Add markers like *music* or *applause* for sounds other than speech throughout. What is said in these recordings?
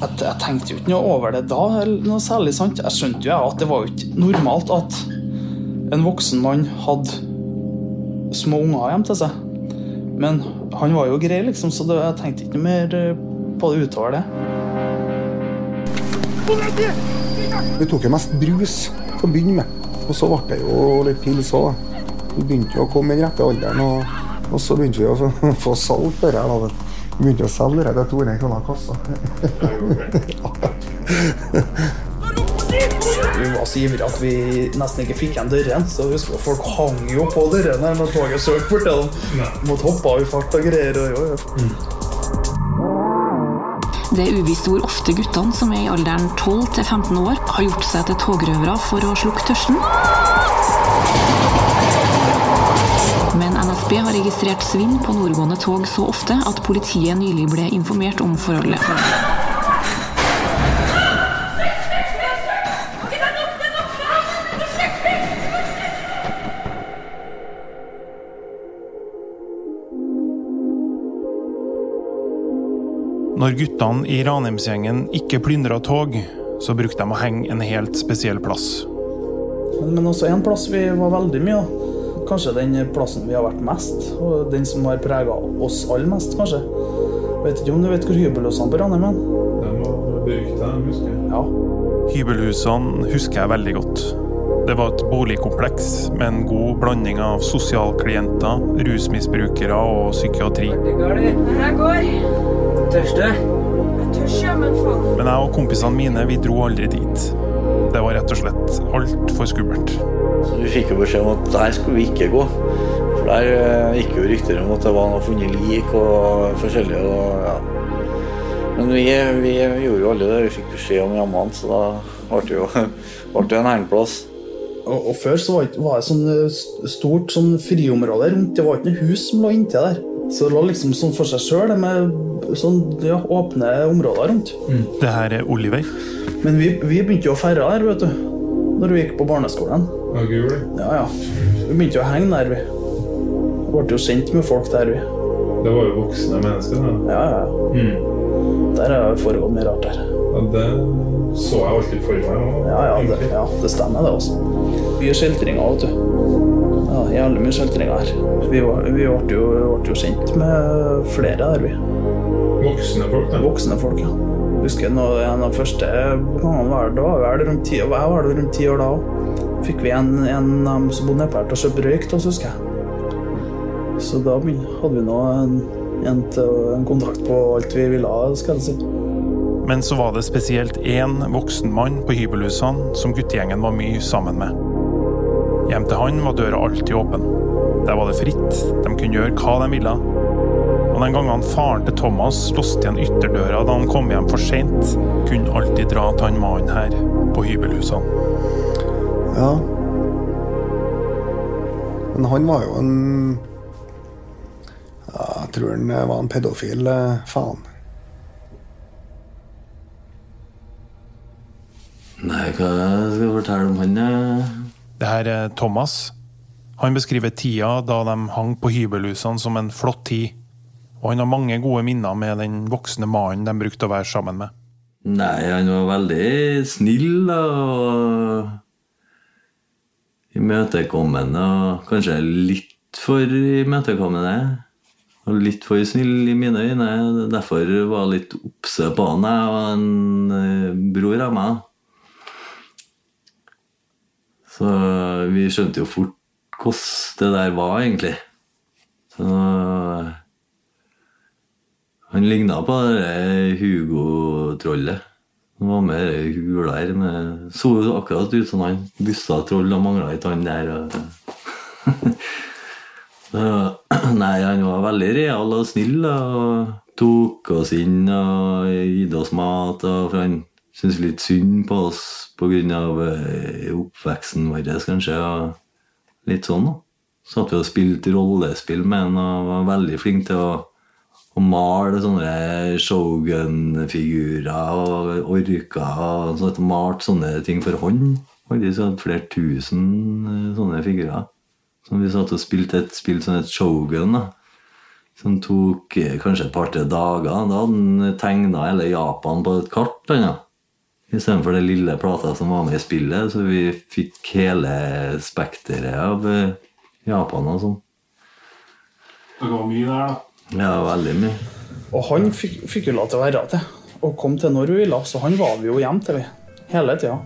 jeg, jeg tenkte jo ikke noe over det da, eller noe særlig sant. Jeg skjønte jo at det var jo ikke normalt at en voksen mann hadde små unger hjemme til seg. Men han var jo grei, liksom, så det, jeg tenkte ikke mer eh, på det utover det. Vi tok jo mest brus til å begynne med. Og så ble det jo litt pils òg. Vi begynte jo å komme i den rette alderen, og, og så begynte vi å *laughs* få, salt salg på det. Begynte å selge det til 200 kroner kassa. Vi var så ivrige at vi nesten ikke fikk igjen dørene. Så jeg husker at folk hang jo på dørene når toget søkte bort til dem. Måtte hoppe av i fart og greier. Og, jo, jo. Det er uvisst hvor ofte guttene som er i alderen 12 til 15 år, har gjort seg til togrøvere for å slukke tørsten. NSB har registrert svinn på nordgående tog så ofte at politiet nylig ble informert om forholdet. Når guttene i Ranheimsgjengen ikke plyndra tog, så brukte de å henge en helt spesiell plass. Men, men også en plass vi var veldig mye. da. Kanskje den plassen vi har vært mest, og den som har prega oss aller mest, kanskje. Vet ikke om du vet hvor hybelhusene på Ranheim er? De var berykta, husker jeg. Ja. Hybelhusene husker jeg veldig godt. Det var et boligkompleks med en god blanding av sosialklienter, rusmisbrukere og psykiatri. Jeg går. Tørste? Jeg tør ikke, men faen. Men jeg og kompisene mine vi dro aldri dit. Det var rett og slett altfor skummelt. Så vi fikk jo beskjed om at der skulle vi ikke gå. For der eh, gikk jo rykter om at det var noe funnet lik og forskjellig. Og, ja. Men vi, vi gjorde jo alle det vi fikk beskjed om hjemme, så da ble det jo *laughs* ble det en hengplass. Og, og før så var, det, var det sånn eh, stort sånn friområde rundt. Det var ikke noe hus som lå inntil der. Så det lå liksom sånn for seg sjøl, med sånn ja, åpne områder rundt. Det her er Oliver. Men vi, vi begynte jo å feire der, vet du. Når vi gikk på barneskolen. Ja, gul. Ja, ja. Vi begynte jo å henge der, vi. Ble jo sendt med folk der, vi. Det var jo voksne mennesker. da. Ja, ja. Mm. Der har det foregått mye rart der. Ja, det så jeg alltid for meg. Ja, ja, det, ja, det stemmer, det også. Mye skjeltringer, vet du. Ja, Jævlig mye skjeltringer her. Vi, var, vi ble, jo, ble jo kjent med flere der, vi. Voksne folk, da. Voksne folk, ja. Husker jeg, en av de første gangene var det, da var jeg var det rundt ti år da òg. Fikk vi en, en av som bodde nedpå her til å kjøpe røyk til oss, husker jeg. Så da hadde vi nå en, en, en kontakt på alt vi ville ha, skal jeg si. Men så var det spesielt én voksen mann på hybelhusene som guttegjengen var mye sammen med. Hjem til han var døra alltid åpen. Der var det fritt, de kunne gjøre hva de ville. Og den gangen faren til Thomas låste igjen ytterdøra da han kom hjem for seint, kunne alltid dra til han mannen her på hybelhusene. Ja. Men han var jo en ja, Jeg tror han var en pedofil eh, faen. Nei, hva skal jeg fortelle om han? eh? Det her er Thomas. Han beskriver tida da de hang på hybelhusene som en flott tid. Og han har mange gode minner med den voksne mannen de brukte å være sammen med. Nei, han var veldig snill da, og imøtekommende. Og kanskje litt for imøtekommende. Og litt for snill i mine øyne. Derfor var jeg litt obse på han. Jeg og en eh, bror av meg. Så vi skjønte jo fort hvordan det der var, egentlig. Så han ligna på det Hugo-trollet. Han var med i hula her. Med, så akkurat ut som han. bussa troll og mangla ei tann der. *laughs* *clears throat* Nei, han var veldig real og snill og tok oss inn og gitt oss mat. Og for han syntes litt synd på oss pga. oppveksten vår, kanskje. og Litt sånn, da. Så Satt vi og spilte rollespill med han og var veldig flink til å å male sånne Shogun-figurer og orker og sånt, malt sånne ting for hånd. Faktisk flere tusen eh, sånne figurer. Som vi satt og spilte et spill som het Shogun. da. Som tok eh, kanskje et par-tre dager. Da hadde han tegna hele Japan på et kart. Ja. Istedenfor det lille plata som var med i spillet. Så vi fikk hele spekteret av eh, Japan og sånn. Det var mye der, da. Ja, veldig mye. Og han fikk, fikk jo lov til å være til, og kom til når hun ville, så han var vi jo hjem til, vi. Hele tida.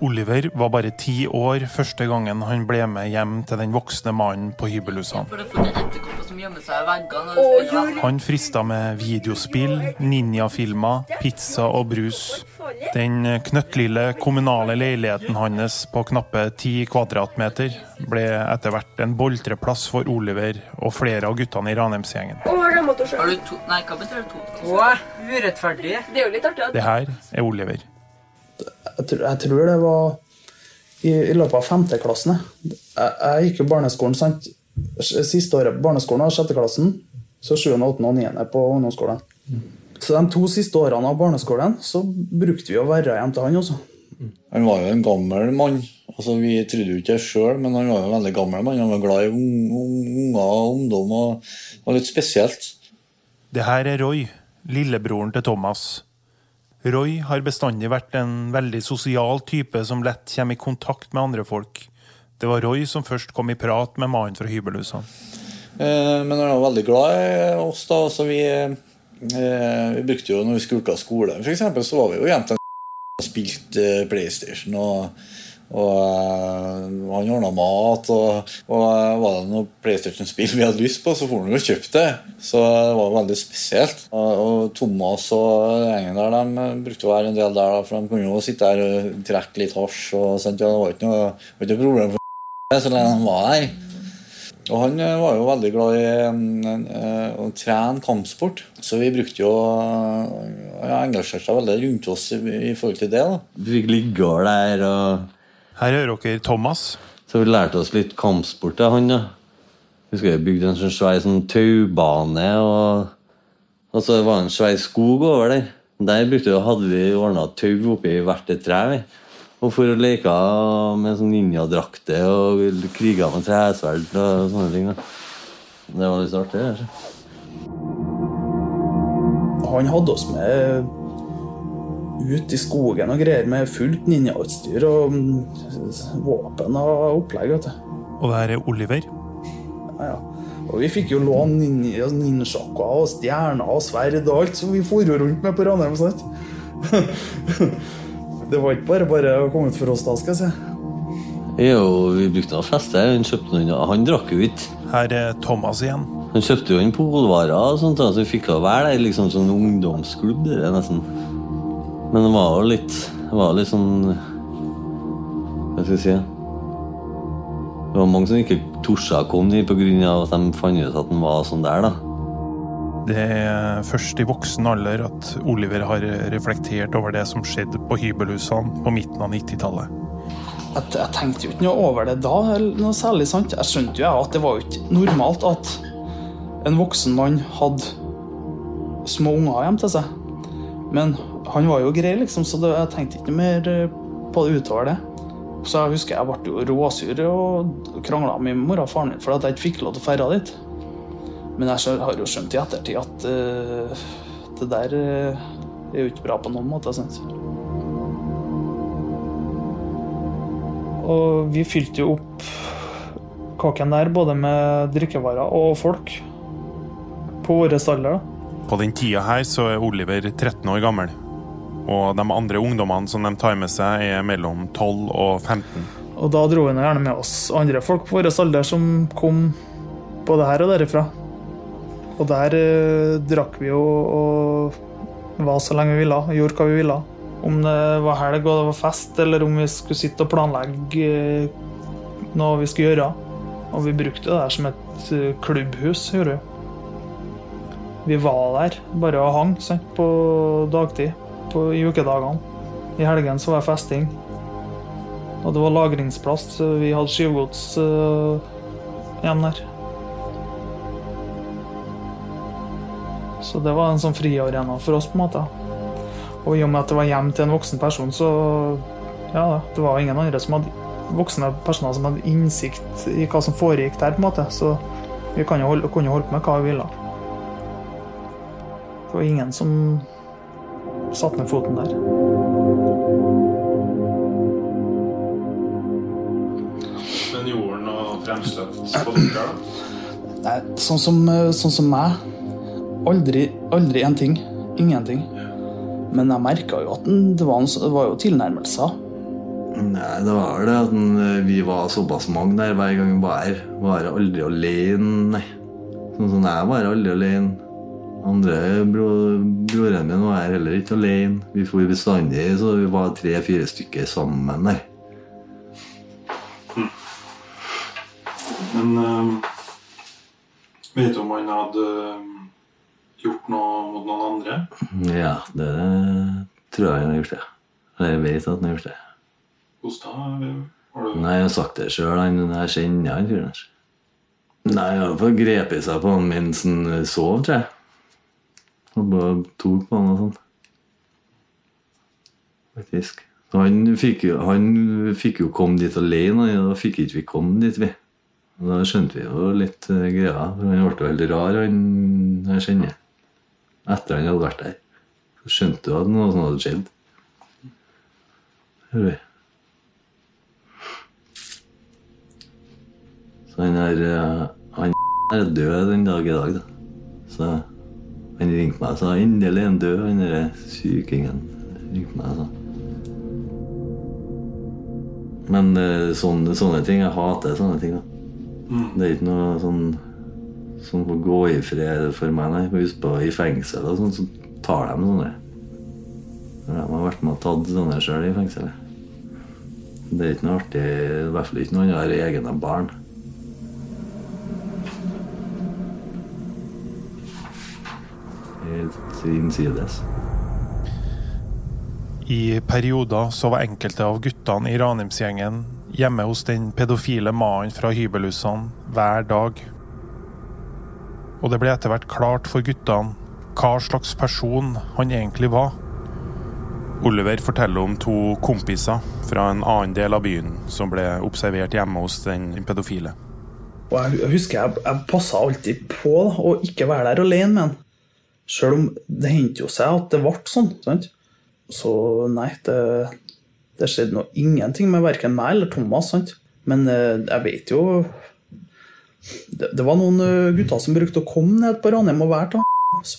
Oliver var bare ti år første gangen han ble med hjem til den voksne mannen på hybelhusene. Det. Han frista med videospill, ninjafilmer, pizza og brus. Den knøttlille kommunale leiligheten hans på knappe ti kvadratmeter ble etter hvert en boltreplass for Oliver og flere av guttene i Ranheimsgjengen. Har du to Nei, hva betyr det to? Åh, urettferdig. Det er jo litt artig. Det her er Oliver. Jeg, tror- jeg tror det var i, i løpet av femteklassen. jeg. Jeg, gikk jo barneskolen, sant. Siste året på barneskolen var sjetteklassen. Så sjuende, åttende og niende på ungdomsskolen. Så de to siste årene av barneskolen så brukte vi å være hjem til han også. Han var jo en gammel mann. Altså, vi trodde jo ikke det sjøl, men han var jo en veldig gammel mann. Han var glad i ung- ung- unger og ungdom. og Det var litt spesielt. Det her er Roy, lillebroren til Thomas. Roy har bestandig vært en veldig sosial type som lett kommer i kontakt med andre folk. Det var Roy som først kom i prat med mannen fra hybelhusene. Eh, Men han var veldig glad i oss, da. Så vi, eh, vi brukte jo når vi skulka skole, for eksempel, så var vi jo jentene og spilte eh, PlayStation. og og eh, han ordna mat, og, og eh, var det noe PlayStation-spill vi hadde lyst på, så får han jo kjøpt det. Så det var veldig spesielt. Og, og Thomas og gjengen der de brukte å være en del der, for de kunne jo sitte der og trekke litt hasj. og sånt, ja, Det var ikke noe, noe problem for *laughs* så lenge de var der. Og han eh, var jo veldig glad i å trene kampsport, så vi brukte jo Han engasjerte seg veldig rundt oss i, i forhold til det. da. Du fikk ligge der og Her hører dere Thomas. Så vi lærte oss litt kampsport av han. da. Husker jeg bygde en sånn svær sånn taubane, og, og så var det en svær skog over der. Der brukte vi, hadde vi ordna tau oppi hvert et tre. vi. Og for å leke med sånn ninjadrakter og kriga med tresverd og sånne ting. da. Det var litt artig. Han hadde oss med ut i skogen og greier med fullt ninjautstyr og mm, våpen og opplegg. vet du. Og det her er Oliver. Ja, ja. Og vi fikk jo låne ninja, ninjakker og stjerner og sverd og alt, så vi for rundt med på Ranheim. sant? *laughs* det var ikke bare bare å komme ut for oss da, skal jeg si. Jo, vi brukte å feste. Han kjøpte noen, han drakk jo ikke. Her er Thomas igjen. Han kjøpte jo inn polvarer, og sånt, så vi fikk å være der. liksom sånn ungdomsklubb. Det er nesten. Men det var jo litt Det var litt sånn Hva skal jeg si? Det var mange som ikke torde å komme dit pga. at de fant ut at han var sånn der. da. Det er først i voksen alder at Oliver har reflektert over det som skjedde på hybelhusene på midten av 90-tallet. Jeg, jeg tenkte jo ikke noe over det da, noe særlig sant. Jeg skjønte jo at det var jo ikke normalt at en voksen mann hadde små unger hjem til seg. Men han var jo grei, liksom, så det, jeg tenkte ikke mer eh, på det utover det. Så jeg husker jeg ble jo råsur og krangla med mora og faren min for at jeg ikke fikk lov til å dra dit. Men jeg har jo skjønt i ettertid at uh, det der uh, er jo ikke bra på noen måte. Sant? Og vi fylte jo opp kåken der både med drikkevarer og folk på vår alder. da. På den tida her så er Oliver 13 år gammel. Og de andre ungdommene som de tar med seg, er mellom 12 og 15. Og da dro hun gjerne med oss andre folk på vår alder som kom både her og derifra. Og der eh, drakk vi jo og var så lenge vi ville, gjorde hva vi ville. Om det var helg og det var fest, eller om vi skulle sitte og planlegge eh, noe vi skulle gjøre. Og vi brukte det der som et eh, klubbhus, gjorde vi. Vi var der bare og hang sant, på dagtid på, i ukedagene. I helgen så var det festing. Og det var lagringsplass. så Vi hadde skyvgods uh, igjen der. Så det var en sånn friarena for oss, på en måte. Og i og med at det var hjem til en voksen person, så ja, det var ingen andre som hadde voksne personer som hadde innsikt i hva som foregikk der, på en måte. Så vi jo holde, kunne holde på med hva vi ville. Det var ingen som satte ned foten der. Men gjorde han noe fremstøt på dere? da? Nei, sånn som, sånn som meg. Aldri, aldri en ting. Ingenting. Men jeg merka jo at den- det var, det var jo tilnærmelser. Nei, det var vel det at vi var såpass mange der hver gang vi var her. Var aldri alene, nei. Sånn som jeg var aldri alene. Andre bro, broren min var her heller ikke alene. Vi for bestandig, så vi var tre-fire stykker sammen der. Men um, vet du om han hadde eh, gjort noe mot noen andre? Ja, det tror jeg han har gjort det. Eller jeg vet at han har gjort det. Hvordan da? Har du Nei, jeg har sagt det sjøl. Jeg kjenner han fyren her. Nei, han har iallfall grepet seg på han mens han sov, tror jeg. Og bare tok på han og sånn. Faktisk. Han fikk, jo, han fikk jo komme dit alene, og da fikk ikke vi komme dit, vi. Og da skjønte vi jo litt uh, greia. For han ble jo veldig rar, han jeg kjenner. Etter han hadde vært der. Så skjønte du at noe sånt hadde skjedd. Hører vi. Så han er, uh, han er død den dag i dag, da. Så han ringte meg og sa endelig er han død, han derre sykingen. ringte meg og sa. Men eh, sånne, sånne ting Jeg hater sånne ting, da. Det er ikke noe sånn som får gå i fred for meg, nei. Husk på, i fengsel og sånn, så tar de sånne. De har vært med og tatt sånne sjøl i fengselet. Det er ikke noe artig, i hvert fall ikke noe man har egne barn. Helt innsides. I perioder så var enkelte av guttene i Ranheimsgjengen hjemme hos den pedofile mannen fra hybelhusene hver dag. Og det ble etter hvert klart for guttene hva slags person han egentlig var. Oliver forteller om to kompiser fra en annen del av byen som ble observert hjemme hos den pedofile. Og jeg jeg husker jeg, jeg passa alltid på da, å ikke være der alene med han. Sjøl om det hendte jo seg at det ble sånn. sant? Så nei, det, det skjedde nå ingenting med verken meg eller Thomas. sant? Men eh, jeg vet jo det, det var noen eh, gutter som brukte å komme ned på Ranheim og være til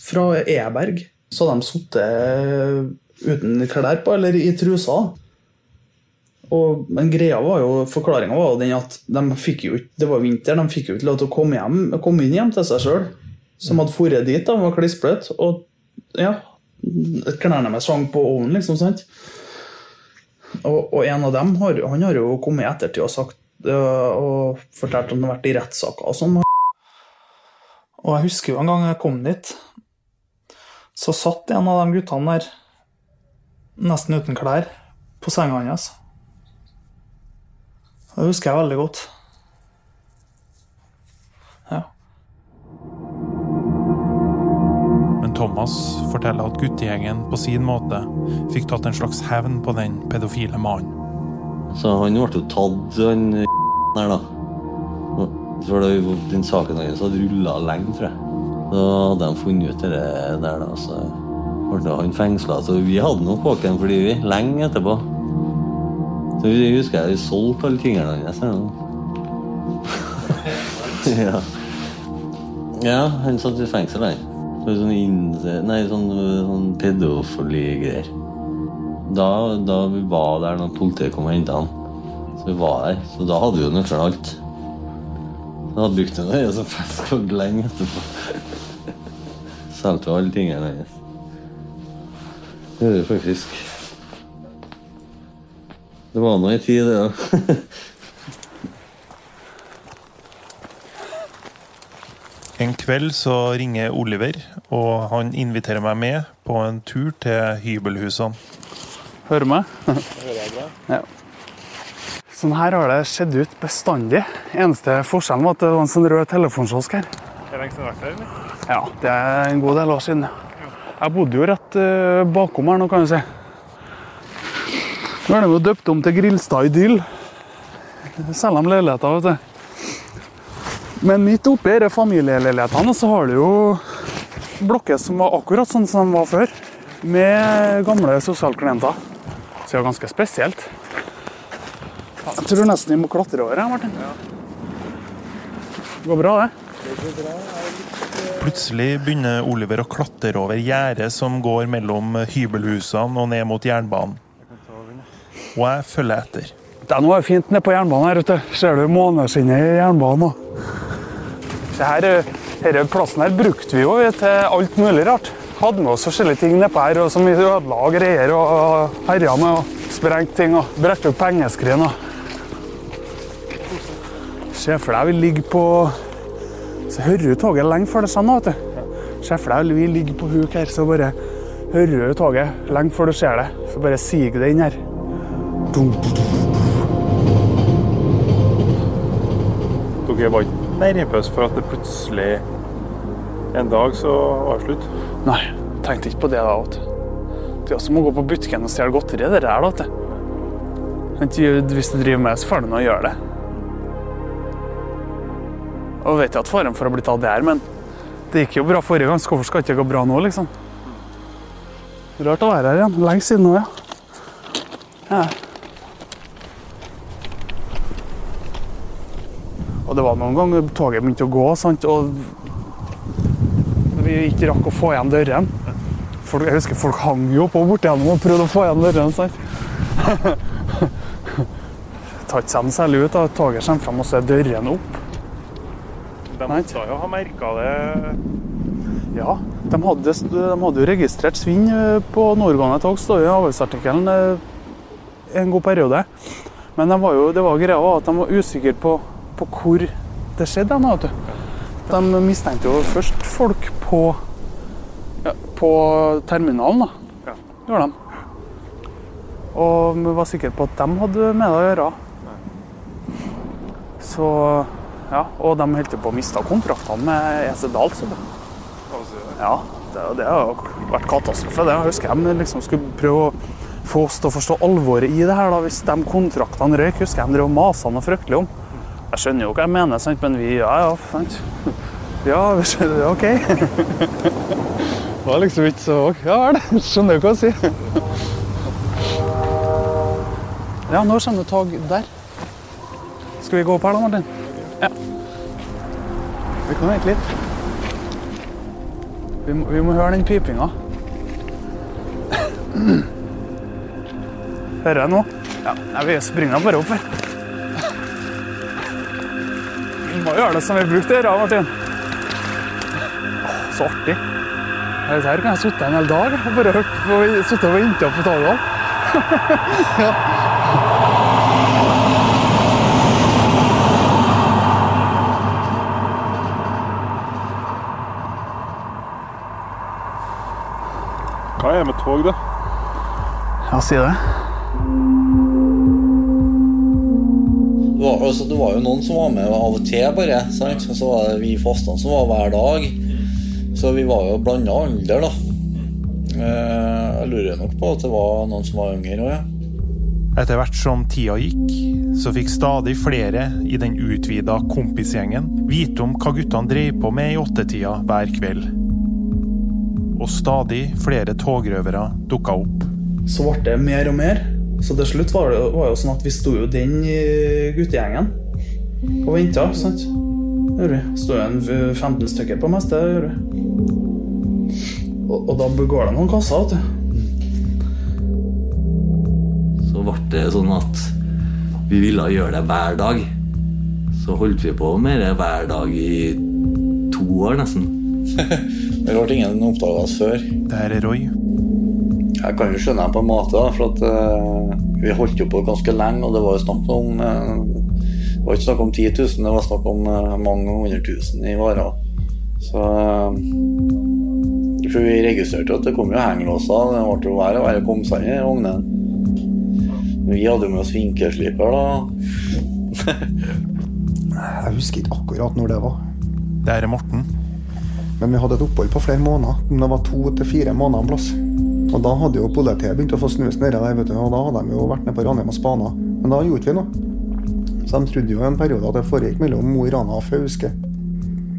fra Eberg. Så hadde de sittet uten klær på, eller i trusa. Og, men greia var jo, forklaringa var jo den at de fikk jo det var vinter, de fikk jo ikke lov til å komme, hjem, komme inn hjem til seg sjøl. Som hadde dratt dit, da, var klisplet, Og ja, klærne med sang på ovnen, liksom. sant? Og, og en av dem har, han har jo kommet i ettertid og sagt og fortalt at han har vært i rettssaker og sånn. Og jeg husker jo en gang jeg kom dit, så satt en av de guttene der nesten uten klær på senga hans. Det husker jeg veldig godt. Thomas forteller at guttegjengen på sin måte fikk tatt en slags hevn på den pedofile mannen. Så han ble jo tatt, han der, da. For det, den saken hans hadde rulla lenge, tror jeg. Så hadde de funnet ut det der, da. Så ble han fengsla. Så vi hadde nok kåken fordi vi, lenge etterpå. Så vi husker jeg vi solgte alle tingene hans. *laughs* ja. ja, han satt i fengsel, han. For sånn innse... Nei, sånn, sånn pedofili-greier. Da, da vi var der når politiet kom og henta han. Så vi var der. Så da hadde vi jo nøkkelen alt. Da hadde brukt den og så fisk og lenge etterpå. *laughs* Solgte alle tingene hennes. Det gjør vi faktisk. Det var nå ei tid, det òg. *laughs* En kveld så ringer Oliver, og han inviterer meg med på en tur til hybelhusene. Hører du meg? *laughs* Hører jeg bra? ja. Sånn her har det skjedd ut bestandig. Eneste forskjellen var at det var en sånn rød telefonkiosk her. Er det lenge siden du har vært her, eller? Ja, det er en god del år siden. Jeg bodde jo rett eh, bakom her nå, kan du si. Nå er de jo døpt om til Grilstad Idyll. Selger de leiligheter, vet du. Men midt oppi disse familieleilighetene så har du jo blokker som var akkurat sånn som de var før, med gamle sosialklienter. Så det er ganske spesielt. Jeg tror nesten vi må klatre over her, Martin. Det går bra, det. Plutselig begynner Oliver å klatre over gjerdet som går mellom hybelhusene og ned mot jernbanen. Og jeg følger etter. Det er noe fint nede på jernbanen her ute. Ser du måneskinnet i jernbanen? og- Se her, eh, denne plassen her brukte vi jo til alt mulig rart. Hadde med oss forskjellige ting nedpå her og som vi ødela greier og herja med og Sprengte ting og brettet opp pengeskrin. og Se for deg vi ligger på Så hører du toget lenge før det kommer. vet. Se for deg vi ligger på huk her, så bare hører du toget lenge før du ser det. Så bare siger det inn her. Dum, dum, dum. Dere var ikke nervøse for at det plutselig en dag så var det slutt? Nei, tenkte ikke på det da. vet. Det er også må gå på butikken og stjele godteri. det vet du. Hvis du driver med det, så får du nå gjøre det. Og vet jeg at faren for å bli tatt er, men det gikk jo bra forrige gang, så hvorfor skal det ikke gå bra nå, liksom? Rart å være her igjen. Lenge siden nå, ja. ja. Og det var noen ganger toget begynte å gå, sant? og vi ikke rakk å få igjen dørene. Folk, jeg husker folk hang jo på bortigjennom og prøvde å få igjen dørene. sant? *laughs* Tar ikke seg særlig ut. da. Toget kommer frem, og så er dørene opp. De måtte jo ha merka det. Ja, de hadde, de hadde jo registrert svinn eh, på nordgående tog, står det i avholdsartikkelen, en god periode. Men de var jo, det var greia at de var usikre på, på hvor det skjedde. vet du. De mistenkte jo først folk på, ja, på terminalen, da. Gjorde de. Og vi var sikre på at de hadde med det å gjøre. Så ja, Og de holdt på å miste kontraktene med EC Dahl. Ja, det, det har vært katastrofe. det. Jeg husker de liksom skulle prøve å få oss til å forstå alvoret i det her. da, Hvis de kontraktene røyk, husker jeg de drev og masa noe fryktelig om. Jeg skjønner jo hva jeg mener, sant? men vi Ja, ja, sant. Ja, vi skjønner, OK. Det var liksom ikke så Ja vel, skjønner jo hva jeg sier. Ja, nå kommer det tog der. Skal vi gå opp her da, Martin? Ja. Vi kan vente litt. Vi må, vi må høre den pipinga. Hører jeg nå? Ja, vi springer bare opp, vi. Må gjøre det som vi brukte å gjøre, Martin. Så artig. Her her kan jeg sitte en hel dag og bare hørt på, sitte og vente på ja. Hva er det med tog, da? Ja, si det. Var, altså, det var jo noen som var med av og til, bare. Sant? Så var det vi fastene som var hver dag. Så vi var jo blanda alder, da. Eh, Jeg lurer nok på at det var noen som var yngre òg, ja. Etter hvert som tida gikk, så fikk stadig flere i den utvida kompisgjengen vite om hva guttene drev på med i åttetida hver kveld. Og stadig flere togrøvere dukka opp. Så ble det mer og mer. Så til slutt var det var jo sånn at vi sto jo den i guttegjengen og venta. sant? Gjorde vi. Sto jo en 15 stykker på meste. Gjorde vi. Og, og da går det noen kasser, vet du. Så ble det sånn at vi ville gjøre det hver dag. Så holdt vi på med det hver dag i to år, nesten. *laughs* Det ble ingen oppdaga oss før. Det her er Roy. Jeg kan jo skjønne det på en måte, da, for at uh, vi holdt jo på ganske lenge, og det var jo snakk om uh, Det var ikke snakk om 10 000, det var snakk om uh, mange hundre tusen i varer. Så For vi registrerte at det kom jo hengelåser, det ble jo verre og verre å komme seg inn i vognen. Vi hadde jo med oss vinkelsliper, da. *laughs* Jeg husker ikke akkurat når det var. Det her er Morten. Men vi hadde et opphold på flere måneder. Det var to til fire måneder en plass. Og da hadde jo politiet begynt å få snus nedi der, vet du. og da hadde de jo vært nede på Ranheim og spana. Men da gjorde vi noe. Så de trodde jo en periode at det foregikk mellom Mo i Rana og Fauske.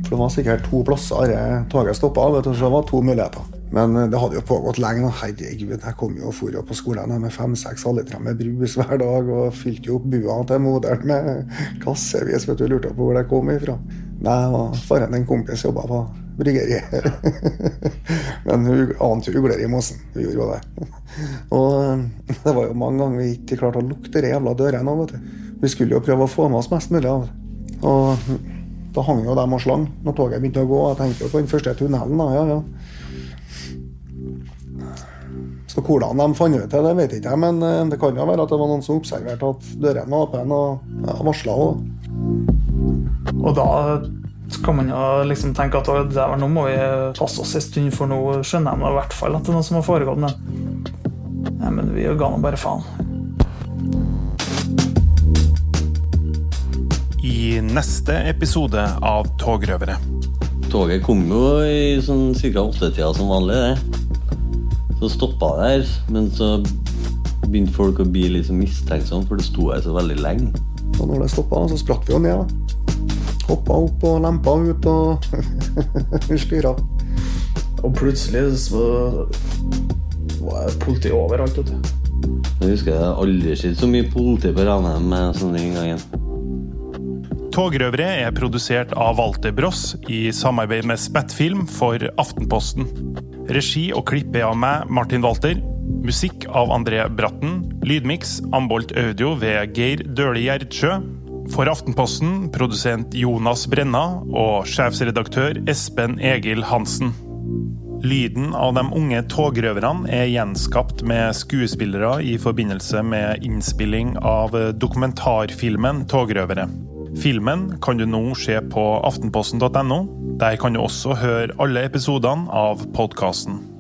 For det var sikkert to plasser det toget stoppa, vet du, så det var to muligheter. Men eh, det hadde jo pågått lenge. Herregud, jeg kom jo og for på skolen med fem-seks halvlitere med brus hver dag og fylte jo opp bua til moderen med *laughs* kassevis. vet du, Lurte på hvor det kom ifra. Nei, faren faren en kompis jobba på bryggeriet. *laughs* Men hun ante ugler i mosen. Hun gjorde jo det. *laughs* Og eh, det var jo mange ganger vi ikke klarte å lukte de jævla dørene. òg. Vi skulle jo prøve å få med oss mest mulig av det. Og da hang jo dem og slang når toget begynte å gå. Jeg tenkte jo på den første tunnelen. da, ja, ja. Så hvordan de fant ut det, det vet ikke jeg, men eh, det kan jo være at det var noen som observerte at dørene var åpne og ja, varsla òg. Og da kan man jo liksom tenke at der, nå må vi passe oss en stund, for nå skjønner jeg nå i hvert fall at det er noe som har foregått. Men, Nei, men vi ga nå bare faen. I neste episode av Togrøvere. Toget kom jo i sånn ca. åttetida som vanlig, det. Så stoppa det her, men så begynte folk å bli litt sånn mistenksomme, for det sto her så veldig lenge. Og når det stoppa, så sprakk vi jo ned. da. Hoppa opp og lempa ut og *laughs* styra. Og plutselig så var det politi overalt. vet du. Jeg husker jeg aldri sett så mye politi på Ranheim med sånne gangen. Togrøvere er produsert av Walter Bross i samarbeid med Spettfilm for Aftenposten. Regi og klipp er av meg, Martin Walter. Musikk av André Bratten. Lydmiks Ambolt Audio ved Geir Døhli Gjerdsjø. For Aftenposten produsent Jonas Brenna og sjefsredaktør Espen Egil Hansen. Lyden av de unge togrøverne er gjenskapt med skuespillere i forbindelse med innspilling av dokumentarfilmen 'Togrøvere'. Filmen kan du nå se på aftenposten.no. Der kan du også høre alle episodene av podkasten.